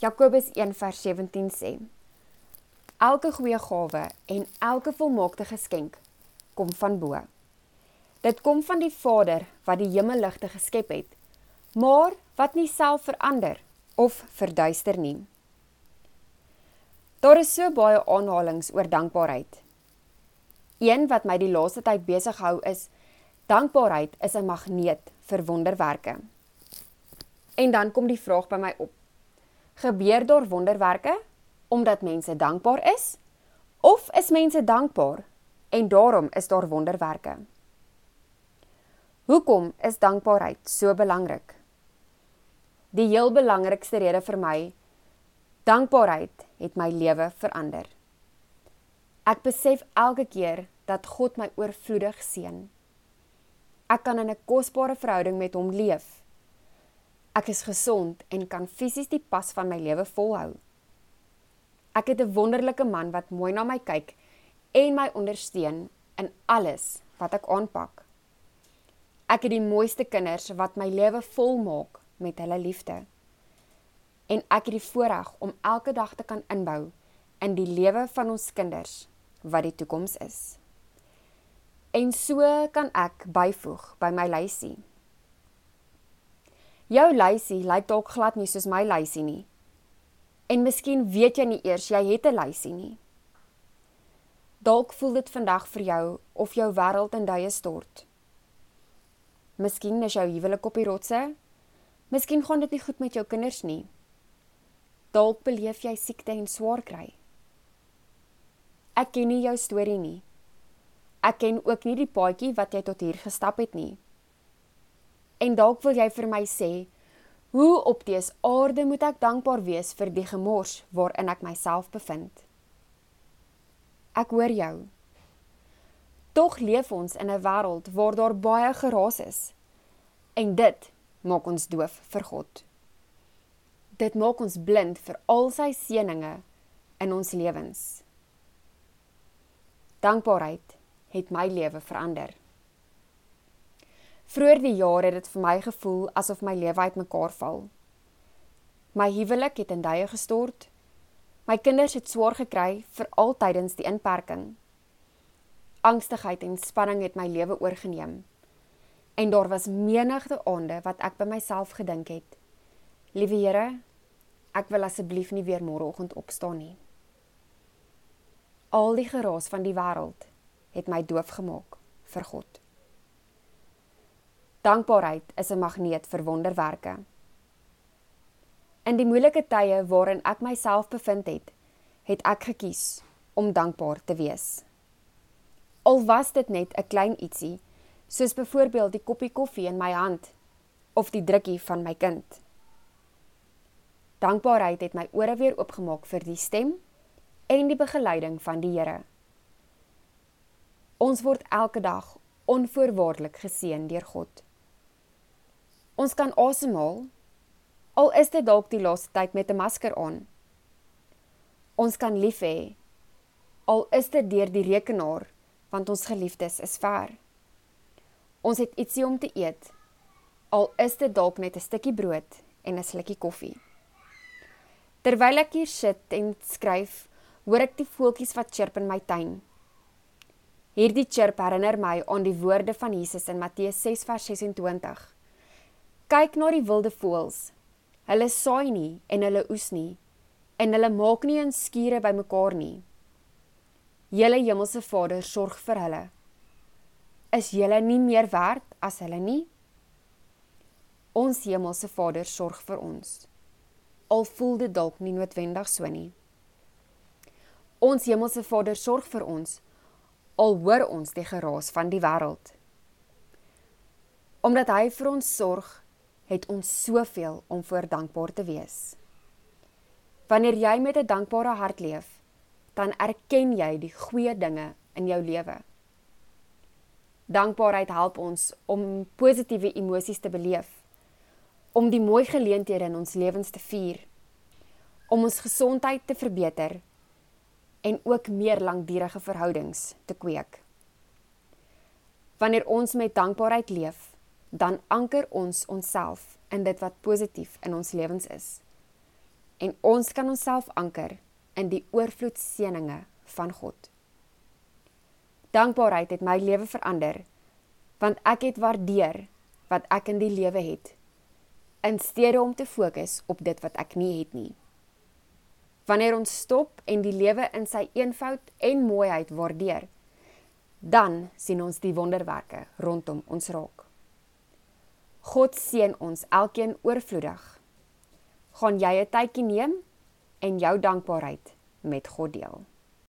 Jakobus 1:17 sê: Elke goeie gawe en elke volmaakte geskenk kom van bo. Dit kom van die Vader wat die hemelligte geskep het, maar wat nie self verander of verduister nie. Daar is so baie aanhalinge oor dankbaarheid. Een wat my die laaste tyd besig hou is dankbaarheid is 'n magneet vir wonderwerke. En dan kom die vraag by my op. Gebeur daar wonderwerke omdat mense dankbaar is of is mense dankbaar en daarom is daar wonderwerke? Hoekom is dankbaarheid so belangrik? Die heel belangrikste rede vir my dankbaarheid het my lewe verander. Ek besef elke keer dat God my oorvloedig seën. Ek kan in 'n kosbare verhouding met hom leef. Ek is gesond en kan fisies die pas van my lewe volhou. Ek het 'n wonderlike man wat mooi na my kyk en my ondersteun in alles wat ek aanpak. Ek het die mooiste kinders wat my lewe volmaak met hulle liefde. En ek het die voorreg om elke dag te kan inbou in die lewe van ons kinders wat die toekoms is. En so kan ek byvoeg by my lysie. Jou lysie lyk dalk glad nie soos my lysie nie. En miskien weet jy nie eers jy het 'n lysie nie. Dalk voel dit vandag vir jou of jou wêreld in duie stort. Miskien is jou huwelik op die rotse. Miskien gaan dit nie goed met jou kinders nie. Dalk beleef jy siekte en swaar kry. Ek ken nie jou storie nie. Ek ken ook nie die paadjie wat jy tot hier gestap het nie. En dalk wil jy vir my sê, hoe op dese aarde moet ek dankbaar wees vir die gemors waarin ek myself bevind? Ek hoor jou. Tog leef ons in 'n wêreld waar daar baie geraas is. En dit maak ons doof vir God. Dit maak ons blind vir al sy seënings in ons lewens. Dankbaarheid het my lewe verander. Vroeger die jaar het dit vir my gevoel asof my lewe uitmekaar val. My huwelik het in duie gestort. My kinders het swaar gekry vir altydens die inperking. Angstigheid en spanning het my lewe oorgeneem. En daar was menigte aande wat ek by myself gedink het: Liewe Here, ek wil asseblief nie weer môreoggend opstaan nie. Al die geraas van die wêreld het my doof gemaak vir God. Dankbaarheid is 'n magneet vir wonderwerke. In die moeilike tye waarin ek myself bevind het, het ek gekies om dankbaar te wees. Al was dit net 'n klein ietsie, soos byvoorbeeld die koppie koffie in my hand of die drukkie van my kind. Dankbaarheid het my ore weer oopgemaak vir die stem en die begeleiding van die Here. Ons word elke dag onvoorwaardelik geseën deur God. Ons kan asemhaal al is dit dalk die laaste tyd met 'n masker aan. Ons kan lief hê al is dit deur die rekenaar want ons geliefdes is ver. Ons het ietsie om te eet al is dit dalk net 'n stukkie brood en 'n slukkie koffie. Terwyl ek hier sit en skryf, hoor ek die voeltjies wat chirp in my tuin. Hierdie chirp herinner my aan die woorde van Jesus in Matteus 6:26. Kyk na die wilde voëls. Hulle saai nie en hulle oes nie en hulle maak nie 'n skure bymekaar nie. Julle hemelse Vader sorg vir hulle. Is julle nie meer werd as hulle nie? Ons hemelse Vader sorg vir ons. Al voel dit dalk nie noodwendig so nie. Ons hemelse Vader sorg vir ons al hoor ons die geraas van die wêreld. Omdat hy vir ons sorg, het ons soveel om voor dankbaar te wees. Wanneer jy met 'n dankbare hart leef, dan erken jy die goeie dinge in jou lewe. Dankbaarheid help ons om positiewe emosies te beleef, om die mooi geleenthede in ons lewens te vier, om ons gesondheid te verbeter en ook meer langdurige verhoudings te kweek. Wanneer ons met dankbaarheid leef, dan anker ons onsself in dit wat positief in ons lewens is. en ons kan onsself anker in die oorvloed seëninge van God. Dankbaarheid het my lewe verander want ek het waardeer wat ek in die lewe het in steede om te fokus op dit wat ek nie het nie. Wanneer ons stop en die lewe in sy eenvoud en mooiheid waardeer, dan sien ons die wonderwerke rondom ons raak. God seën ons elkeen oorvloedig. Gaan jy 'n tydjie neem en jou dankbaarheid met God deel.